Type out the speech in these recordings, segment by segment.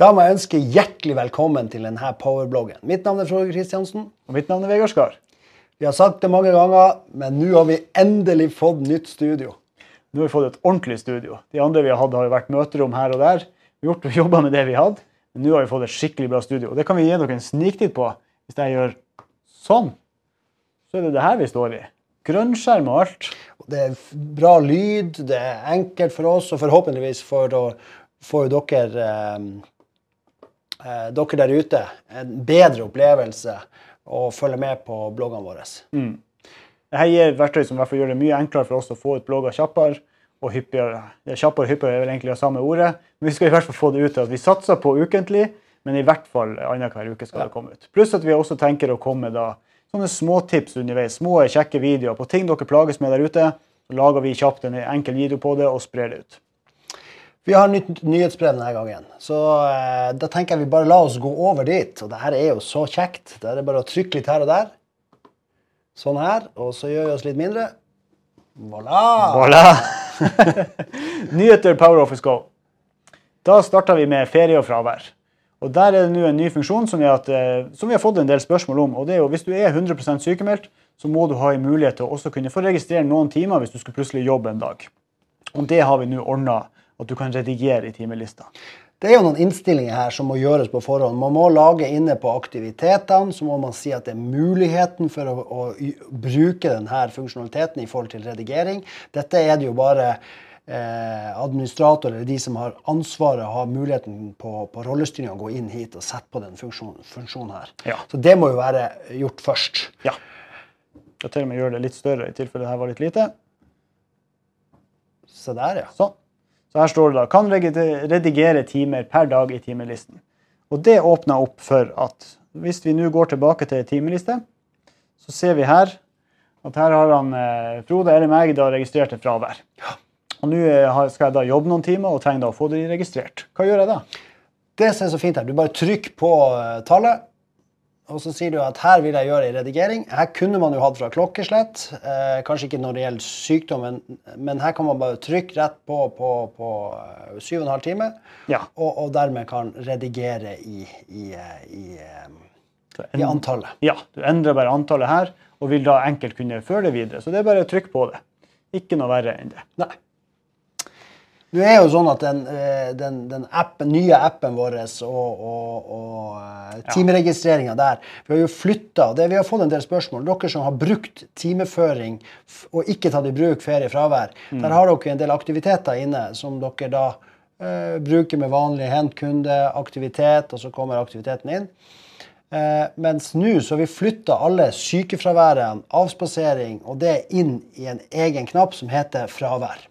Da må jeg ønske hjertelig velkommen til denne powerbloggen. Mitt navn er Frode Kristiansen. Og mitt navn er Vegard Skar. Vi har sagt det mange ganger, men nå har vi endelig fått nytt studio. Nå har vi fått et ordentlig studio. De andre vi har hatt, har jo vært møterom her og der. Vi har jobba med det vi hadde, men nå har vi fått et skikkelig bra studio. Og det kan vi gi dere en sniktitt på. Hvis jeg gjør sånn, så er det det her vi står i. Grønnskjerm og alt. Det er bra lyd, det er enkelt for oss, og forhåpentligvis for å få dere, eh, dere der ute en bedre opplevelse og følge med på bloggene våre. Dette gir verktøy som gjør det mye enklere for oss å få ut blogger kjappere og hyppigere. Kjappere og hyppigere er vel egentlig det samme ordet, men vi skal i hvert fall få det ut til at vi satser på ukentlig, men i hvert fall annenhver uke skal det komme ut. Pluss at vi også tenker å komme med da sånne småtips underveis, små kjekke videoer på ting dere plages med der ute. Så lager vi kjapt en enkel video på det og sprer det ut. Vi har nytt nyhetsbrev denne gangen, så eh, da tenker jeg vi bare la oss gå over dit. Og det her er jo så kjekt. Det er bare å trykke litt her og der. Sånn her. Og så gjør vi oss litt mindre. Voilà! Voilà! Nyheter Power Office Go. Da starter vi med ferie og fravær. Og Der er det nå en ny funksjon som har, eh, som vi har fått en del spørsmål om. og det er jo Hvis du er 100% sykemeldt, så må du ha en mulighet til å også kunne få registrere noen timer hvis du skulle plutselig jobbe en dag. Og Det har vi nå ordna, at du kan redigere i timelista. Det er jo noen innstillinger her som må gjøres på forhånd. Man må lage inne på aktivitetene, så må man si at det er muligheten for å, å bruke denne funksjonaliteten i forhold til redigering. Dette er det jo bare eh, administrator eller de som har ansvaret, har muligheten på, på rollestyringa å gå inn hit og sette på den funksjonen, funksjonen her. Ja. Så det må jo være gjort først. Ja. Jeg til og med gjøre det litt større i tilfelle det her var litt lite. Se der, ja. Sånn. Så her står det da kan redigere timer per dag i timelisten. Og det åpner opp for at hvis vi nå går tilbake til timeliste, så ser vi her at her har han eh, Frode eller meg da registrert et fravær. Og nå eh, skal jeg da jobbe noen timer og trenger da å få det registrert. Hva gjør jeg da? Det som er så fint her, du bare trykker på eh, tallet, og så sier du at her vil jeg gjøre en redigering. Her kunne man jo hatt fra klokkeslett, eh, kanskje ikke når det gjelder sykdom, men, men her kan man bare trykke rett på på, på eh, syv og en halv time, Ja. og, og dermed kan redigere i, i, eh, i, eh, i antallet. Ja, du endrer bare antallet her, og vil da enkelt kunne føre det videre. Så det er bare å trykke på det. Ikke noe verre enn det. Nei. Nå er jo sånn at den, eh, den, den appen, nye appen vår og, og, og eh, timeregistreringa der Vi har jo flytta Vi har fått en del spørsmål. Dere som har brukt timeføring og ikke tatt i bruk feriefravær, der har dere en del aktiviteter inne som dere da uh, bruker med vanlig hentkundeaktivitet, og så kommer aktiviteten inn. Uh, mens nå så har vi flytta alle sykefraværene, avspasering og det inn i en egen knapp som heter fravær.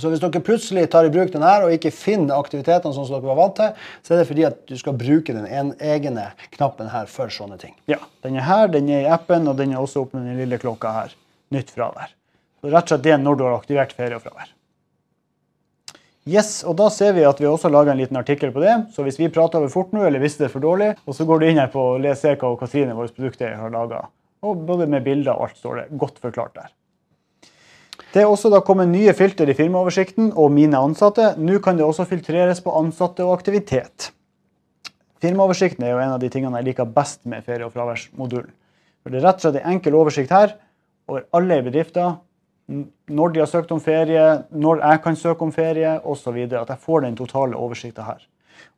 Så hvis dere plutselig tar i bruk den her og ikke finner aktivitetene sånn som dere var vant til, så er det fordi at du skal bruke den en, egne knappen her for sånne ting. Ja, den er her, den er i appen, og den er også oppe med den lille klokka her. Nytt fravær. Så rett og slett det er når du har aktivert ferie og fravær. Yes, og da ser vi at vi også lager en liten artikkel på det. Så hvis vi prater over fort nå, eller hvis det er for dårlig, og så går du inn her på Les Eka og Katrine, våre produkteier, har laga. Og både med bilder og alt står det godt forklart der. Det er også da kommet nye filter i firmaoversikten og mine ansatte. Nå kan det også filtreres på ansatte og aktivitet. Firmaoversikten er jo en av de tingene jeg liker best med ferie- og fraværsmodulen. For Det er rett og slett en enkel oversikt her over alle bedrifter. Når de har søkt om ferie, når jeg kan søke om ferie osv. At jeg får den totale oversikten her.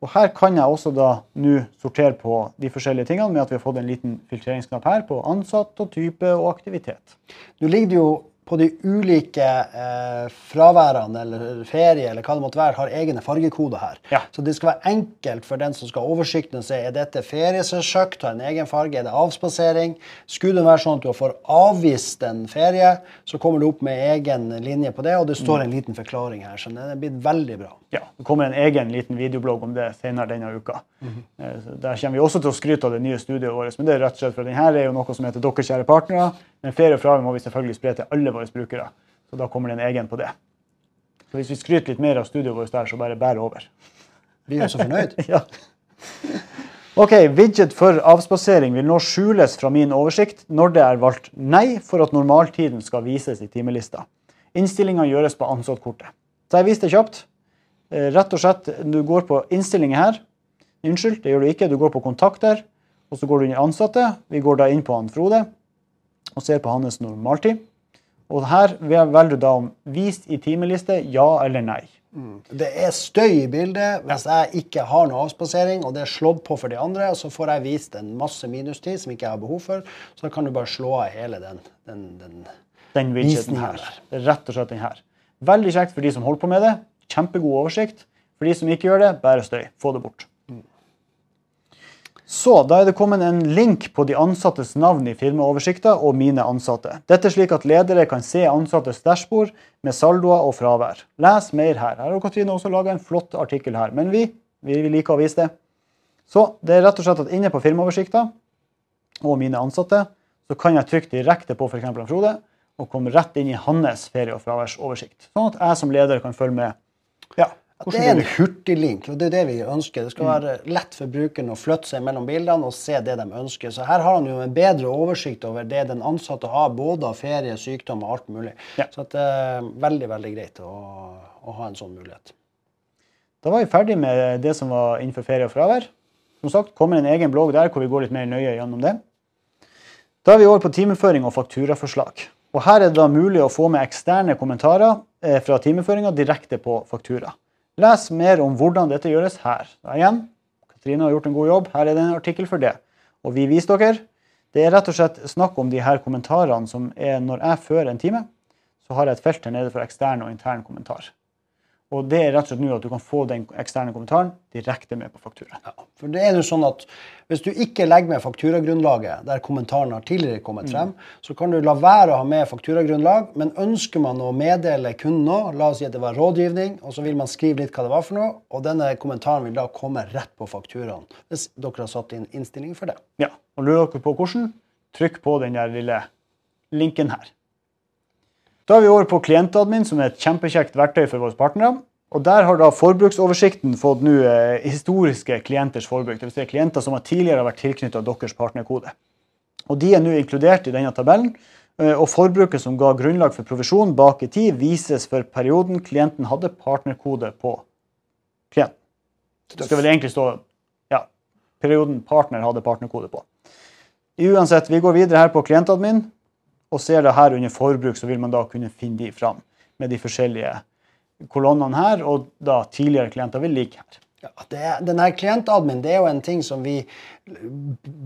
Og Her kan jeg også da nå sortere på de forskjellige tingene med at vi har fått en liten filtreringsknapp her på ansatt og type og aktivitet. Nå ligger det jo på de ulike eh, fraværene eller ferie eller hva det måtte være, har egne fargekoder her. Ja. Så det skal være enkelt for den som skal ha oversikten og se er dette feriesøkt, har en egen farge, er det avspasering. Skulle det være sånn at du får avvist en ferie, så kommer du opp med egen linje på det, og det står en liten forklaring her. Så den er blitt veldig bra. Ja, Det kommer en egen liten videoblogg om det senere denne uka. Mm -hmm. Der kommer vi også til å skryte av det nye studioet vårt. Men det er rett og slett for denne er jo noe som heter Dere kjære partnere. Men og fravær må vi selvfølgelig spre til alle våre brukere. Så da kommer det en egen på det. Så hvis vi skryter litt mer av studioet vårt der, så bare bær over. Vi er jo så fornøyd. ja. Ok, Widget for avspasering vil nå skjules fra min oversikt når det er valgt nei for at normaltiden skal vises i timelista. Innstillinga gjøres på ansattkortet. Så jeg viste det kjapt. Eh, Rett og slett, Du går på innstillinger her, Unnskyld, det gjør du ikke. Du går på kontakter, og så går du inn i ansatte. Vi går da inn på han Frode og ser på hans normaltid. Og her velger du da om vist i timeliste, ja eller nei. Det er støy i bildet hvis jeg ikke har noe avspasering, og det er slått på for de andre, og så får jeg vist en masse minustid som ikke jeg har behov for, så da kan du bare slå av hele den, den, den Den Visningen her. der. Det er rett og slett den her. Veldig kjekt for de som holder på med det. Kjempegod oversikt. For de som ikke gjør det, bare støy. Få det bort. Så da er det kommet en link på de ansattes navn i firmaoversikta og mine ansatte. Dette slik at ledere kan se ansattes dashbord med saldoer og fravær. Les mer her. Her har Katrine også laga en flott artikkel her, men vi, vi liker å vise det. Så det er rett og slett at inne på firmaoversikta og mine ansatte, så kan jeg trykke direkte på f.eks. Frode og komme rett inn i hans ferie- og fraværsoversikt. Sånn at jeg som leder kan følge med. Ja, Det er en hurtiglink, og det er det vi ønsker. Det skal Mm. være lett for brukeren å flytte seg mellom bildene og se det de ønsker. Så her har han jo en bedre oversikt over det den ansatte har, både av ferie, sykdom og alt mulig. Ja. Så det er veldig, veldig greit å, å ha en sånn mulighet. Da var vi ferdig med det som var innenfor ferie og fravær. Som sagt, kommer en egen blogg der hvor vi går litt mer nøye gjennom det. Da er vi over på timeføring og fakturaforslag. Og Her er det da mulig å få med eksterne kommentarer eh, fra timeføringa direkte på faktura. Les mer om hvordan dette gjøres her. Da igjen, Katrine har gjort en god jobb. Her er det en artikkel for det. Og vi viser dere. Det er rett og slett snakk om de her kommentarene som er når jeg fører en time, så har jeg et felt her nede for ekstern og intern kommentar. Og det er rett og slett nå at du kan få den eksterne kommentaren direkte med på faktura. Ja, for det er jo sånn at Hvis du ikke legger med fakturagrunnlaget der kommentaren har tidligere kommet frem, så kan du la være å ha med fakturagrunnlag, men ønsker man å meddele kunden nå, la oss si at det var rådgivning, og så vil man skrive litt hva det var for noe, og denne kommentaren vil da komme rett på fakturaen hvis dere har satt inn innstilling for det. Ja, og Lurer dere på hvordan? Trykk på den der lille linken her. Da er vi over på klientadmin, som er et kjempekjekt verktøy for våre partnere. Og Der har da forbruksoversikten fått nå eh, historiske klienters forbruk. Dvs. Si klienter som har tidligere har vært tilknyttet deres partnerkode. Og De er nå inkludert i denne tabellen. eh, Og forbruket som ga grunnlag for provisjon bak i tid, vises for perioden klienten hadde partnerkode på klienten. Det skal vel egentlig stå ja, perioden partner hadde partnerkode på. Uansett, vi går videre her på klientadmin, og ser det her under forbruk, så vil man da kunne finne de fram med de forskjellige kolonnene her, og da tidligere klienter vil ligge her. Ja, det er, den klientadmin det er jo en ting som vi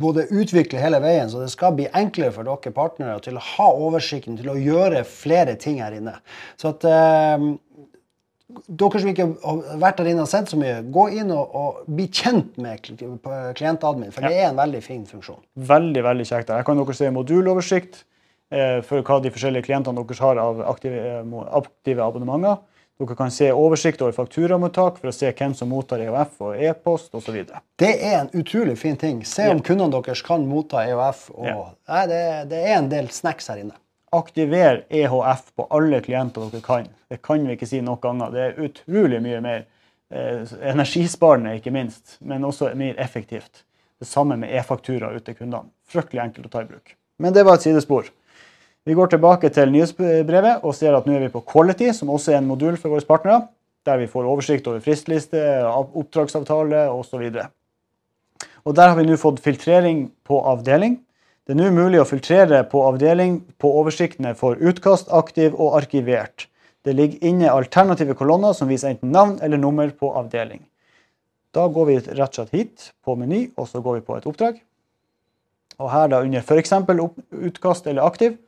både utvikler hele veien, så det skal bli enklere for dere partnere til å ha oversikten, til å gjøre flere ting her inne. Så at eh, dere som ikke har vært der inne og sett så mye, gå inn og, og bli kjent med klientadmin, for det er en veldig fin funksjon. Veldig, veldig kjekt. Her kan dere se moduloversikt for hva de forskjellige klientene deres har av aktive, eh, aktive abonnementer. Dere kan se oversikt over fakturamottak for å se hvem som mottar EOF og e-post osv. Det er en utrolig fin ting. Se om Ja. kundene deres kan motta EOF. Og, Ja. nei, det, det er en del snacks her inne. Aktiver EHF på alle klienter dere kan. Det kan vi ikke si nok ganger. Det er utrolig mye mer eh, energisparende, ikke minst, men også mer effektivt. Det samme med e-faktura ut til kundene. Fryktelig enkelt å ta i bruk. Men det var et sidespor. Vi går tilbake til nyhetsbrevet og ser at nå er vi på Quality, som også er en modul for våre partnere, der vi får oversikt over fristliste, av- oppdragsavtale osv. Og Der har vi nå fått filtrering på avdeling. Det er nå mulig å filtrere på avdeling på oversiktene for utkast, aktiv og arkivert. Det ligger inne alternative kolonner som viser enten navn eller nummer på avdeling. Da går vi rett og slett hit på meny, og så går vi på et oppdrag. Og her da under f.eks. utkast eller aktiv,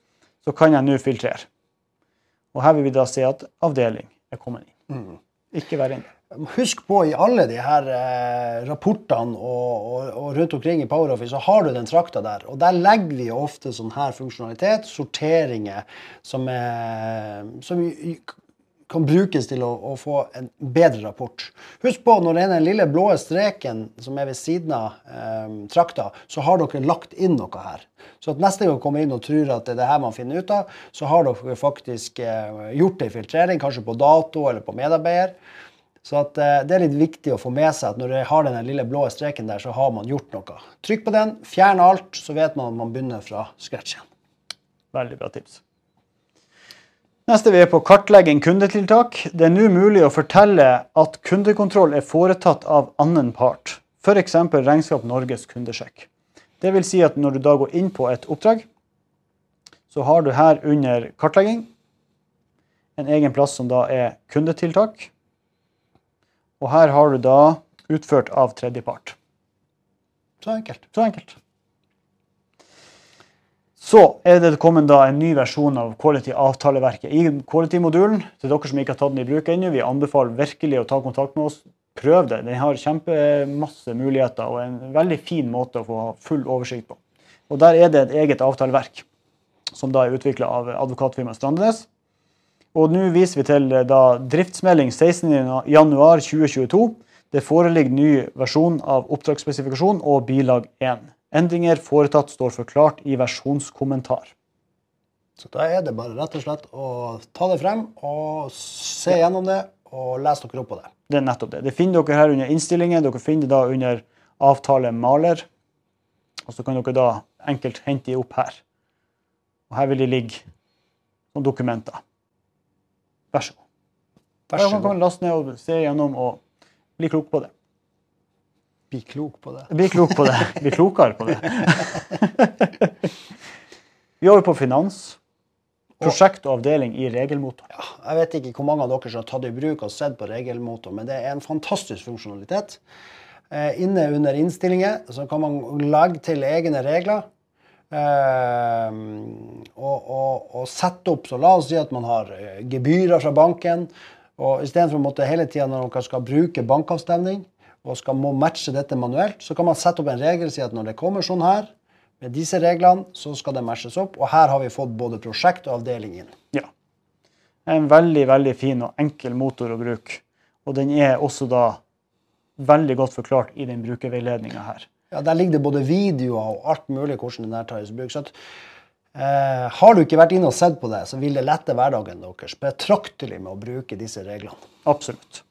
så kan jeg nå filtrere. Og her vil vi da se at avdeling er kommet inn. Ikke vær inne. Husk på i alle de her eh, rapportene og, og, og rundt omkring i PowerOffice, så har du den trakta der. Og der legger vi ofte sånn her funksjonalitet, sorteringer, som, er, som kan brukes til å, å få en bedre rapport. Husk på når det er den lille blå streken som er ved siden av eh, trakta, så har dere lagt inn noe her. Så at neste gang dere kommer inn og tror at det er det her man finner ut av, så har dere faktisk eh, gjort en filtrering, kanskje på dato eller på medarbeider. Så at, eh, det er litt viktig å få med seg at når dere har den lille blå streken der, så har man gjort noe. Trykk på den, fjern alt, så vet man at man begynner fra scratch igjen. Veldig bra tips. Neste vi er på kartlegging kundetiltak. Det er nå mulig å fortelle at kundekontroll er foretatt av annen part. F.eks. Regnskap Norges kundesjekk. Det vil si at når du da går inn på et oppdrag, så har du her under kartlegging en egen plass som da er kundetiltak. Og her har du da utført av tredjepart. Så enkelt. Så enkelt. Så er det kommet da en ny versjon av Quality-avtaleverket i Quality-modulen. Til dere som ikke har tatt den i bruk ennå, vi anbefaler virkelig å ta kontakt med oss. Prøv det. Den har kjempemasse muligheter og en veldig fin måte å få full oversikt på. Og Der er det et eget avtaleverk, som da er utvikla av advokatfirmaet Strandenes. Og nå viser vi til da driftsmelding 16.1.2022. Det foreligger ny versjon av oppdragsspesifikasjon og bilag 1. Endringer foretatt står forklart i versjonskommentar. Så da er det bare rett og slett å ta det frem og se gjennom det og lese dere opp på det. Det er nettopp det. Det finner dere her under innstillingen. Dere finner det da under avtale maler. Og så kan dere da enkelt hente de opp her. Og her vil de ligge som dokumenter. Vær så god. Vær så kan god. man laste ned og se gjennom og bli klok på det. Bli klok på det. Bli klok på det. Bli klokere på det. Vi er over på finans. Prosjekt og avdeling i regelmotor. Ja, jeg vet ikke hvor mange av dere som har tatt i bruk og sett på regelmotor, men det er en fantastisk funksjonalitet. Eh, inne under innstillinger så kan man legge til egne regler. Eh, og, og, og sette opp, så La oss si at man har eh, gebyrer fra banken. og Istedenfor å måtte hele tida når dere skal bruke bankavstemning og skal må matche dette manuelt, så kan man sette opp en regel og si at når det kommer sånn her, med disse reglene, så skal det matches opp. Og her har vi fått både prosjekt og avdeling inn. Ja. En veldig, veldig fin og enkel motor å bruke. Og den er også da veldig godt forklart i den brukerveiledninga her. Ja, Der ligger det både videoer og alt mulig hvordan den her tas i bruk. Så at, eh, har du ikke vært inne og sett på det, så vil det lette hverdagen deres betraktelig med å bruke disse reglene. Absolutt.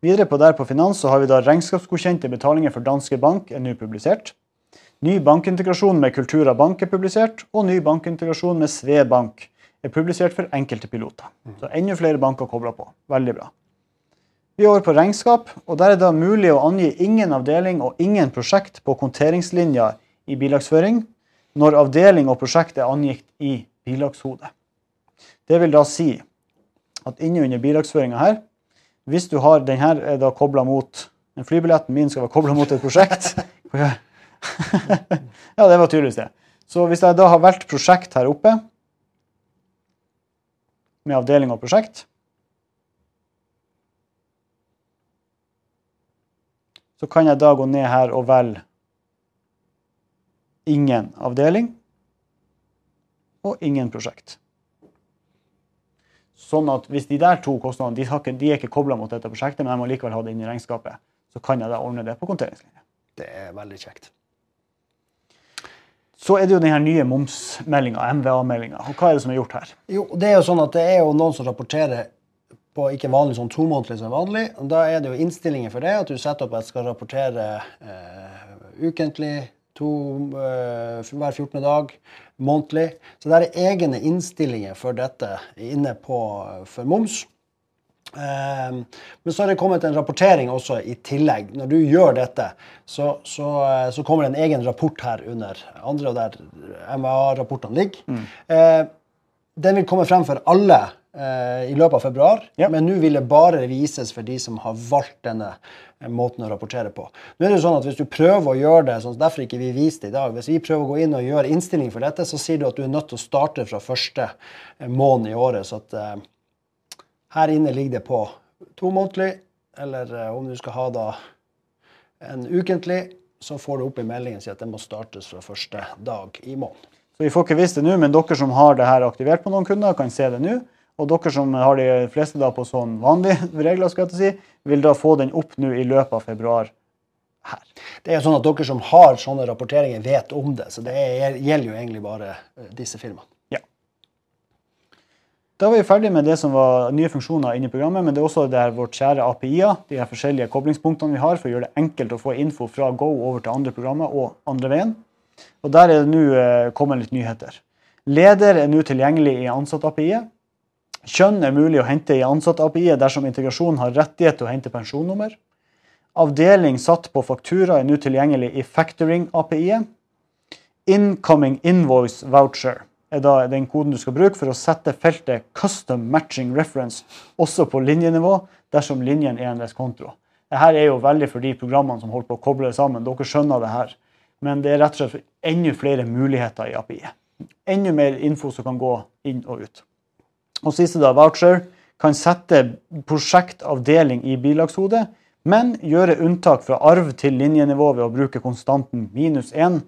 Videre på der på finans så har vi da regnskapsgodkjente betalinger for Danske Bank er nå publisert. Ny bankintegrasjon med Kultura Bank er publisert, og ny bankintegrasjon med Sve Bank er publisert for enkelte piloter. Så enda flere banker kobla på. Veldig bra. Vi er over på regnskap, og der er det mulig å angi ingen avdeling og ingen prosjekt på konteringslinja i bilagsføring når avdeling og prosjekt er angitt i bilagshodet. Det vil da si at inne under bilagsføringa her, hvis du har den her er da kobla mot den flybilletten min skal være kobla mot et prosjekt Ja, det var tydeligvis det. Så hvis jeg da har valgt prosjekt her oppe, med avdeling og prosjekt Så kan jeg da gå ned her og velge ingen avdeling og ingen prosjekt. Sånn at hvis de der to kostnadene de, ikke, de er ikke kobla mot dette prosjektet, men jeg må likevel ha det inn i regnskapet, så kan jeg da ordne det på konteringslinja. Det er veldig kjekt. Så er det jo den her nye momsmeldinga, MVA-meldinga. Hva er det som er gjort her? Jo, det er jo sånn at det er jo noen som rapporterer på ikke vanlig sånn tomånedlig som vanlig. Da er det jo innstillinger for det, at du setter opp at jeg skal rapportere eh, ukentlig, to, eh, hver 14. dag, månedlig. Så det er egne innstillinger for dette inne på for moms. Eh, men så har det kommet en rapportering også i tillegg. Når du gjør dette, så, så, eh, så kommer det en egen rapport her under andre, og der MVA-rapportene ligger. Mm. den vil komme frem for alle eh, i løpet av februar, Ja. men nå vil det bare vises for de som har valgt denne eh, måten å rapportere på. Nå er det jo sånn at Hvis du prøver å gjøre det, sånn, derfor ikke vi viser det i dag, hvis vi prøver å gå inn og gjøre innstilling for dette, så sier du at du er nødt til å starte fra første eh, måned i året. så at eh, her inne ligger det på to månedlig, eller eh, om du skal ha da en ukentlig, så får du opp i meldingen si at det må startes fra første dag i måneden. Så Vi får ikke visst det nå, men dere som har det her aktivert på noen kunder, kan se det nå. Og dere som har de fleste da på sånn vanlige regler, skal jeg til å si, vil da få den opp nå i løpet av februar her. Det er jo sånn at Dere som har sånne rapporteringer, vet om det. Så det er, gjelder jo egentlig bare eh, disse firmaene. Ja. Da var vi ferdig med det som var nye funksjoner inne i programmet, men det er også det her vårt kjære API-er, de her forskjellige koblingspunktene vi har for å gjøre det enkelt å få info fra Go over til andre programmer og andre veien. Og der er det nå eh, kommet litt nyheter. Leder er nå tilgjengelig i ansatt-API-et. Kjønn er mulig å hente i ansatt-API-et dersom integrasjonen har rettighet til å hente pensjonnummer. Avdeling satt på faktura er nå tilgjengelig i factoring-API-et. Incoming invoice voucher er da den koden du skal bruke for å sette feltet custom matching reference også på linjenivå dersom linjen er en viss. Dette er jo veldig for de programmene som holder på å koble det sammen. Dere skjønner det her. Men det er rett og slett enda flere muligheter i API-et. Enda mer info som kan gå inn og ut. Og siste da, voucher kan sette prosjektavdeling i bilagshodet, men gjøre unntak fra arv til linjenivå ved å bruke konstanten minus 1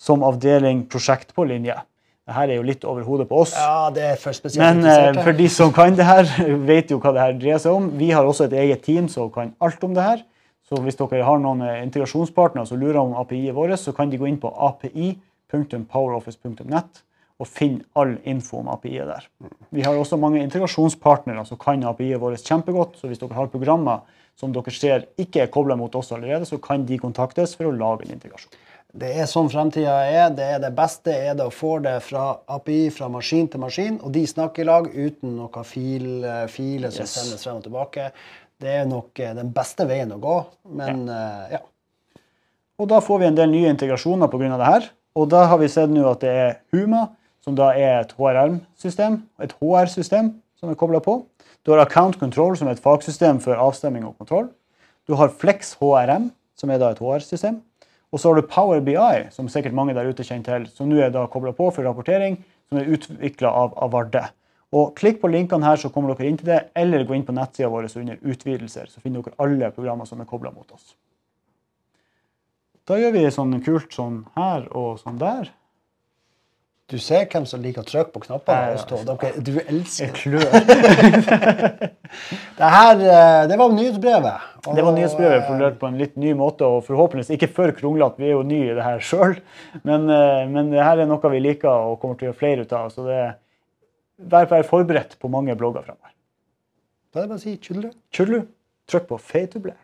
som avdeling prosjekt på linje. Dette er jo litt over hodet på oss. Ja, det er for spesielt Men eh, for de som kan det her, vet jo hva det her dreier seg om. Vi har også et eget team som kan alt om det her. Så hvis dere har noen eh, integrasjonspartnere som lurer om API-et vårt, så kan de gå inn på api.poweroffice.net og finne all info om API-et der. Vi har også mange integrasjonspartnere som kan API-et vårt kjempegodt. Så hvis dere har programmer som dere ser ikke er kobla mot oss allerede, så kan de kontaktes for å lage en integrasjon. Det er sånn fremtida er. Det er det beste er det å få det fra API fra maskin til maskin, og de snakker i lag uten noen fil, filer som Yes. sendes frem og tilbake. Det er nok eh, den beste veien å gå, men eh, ja. Og da får vi en del nye integrasjoner pga. det her. Og da har vi sett nå at det er Huma, som da er et HRM-system, et HR-system som er kobla på. Du har Account Control, som er et fagsystem for avstemming og kontroll. Du har Flex HRM, som er da et HR-system. Og så har du Power BI, som sikkert mange der ute kjenner til, som nå er da kobla på for rapportering, som er utvikla av Avarde. Og Klikk på linkene her, så kommer dere inn til det, eller gå inn på nettsida vår under utvidelser, så finner dere alle programmer som er kobla mot oss. Da gjør vi sånn kult sånn her og sånn der. Du ser hvem som liker å trykke på knappene. Hos to. Dere, du elsker. Klør. Det her, eh, det var nyhetsbrevet. og, Det var nyhetsbrevet eh, formulert på en litt ny måte, og forhåpentligvis ikke for kronglete. Vi er jo nye i det her sjøl, men, eh, men det her er noe vi liker og kommer til å gjøre flere ut av. Så det vær, vær forberedt på mange blogger fremover. Da er det bare å si tjudelu. Tjullu, trykk på Fade to Black.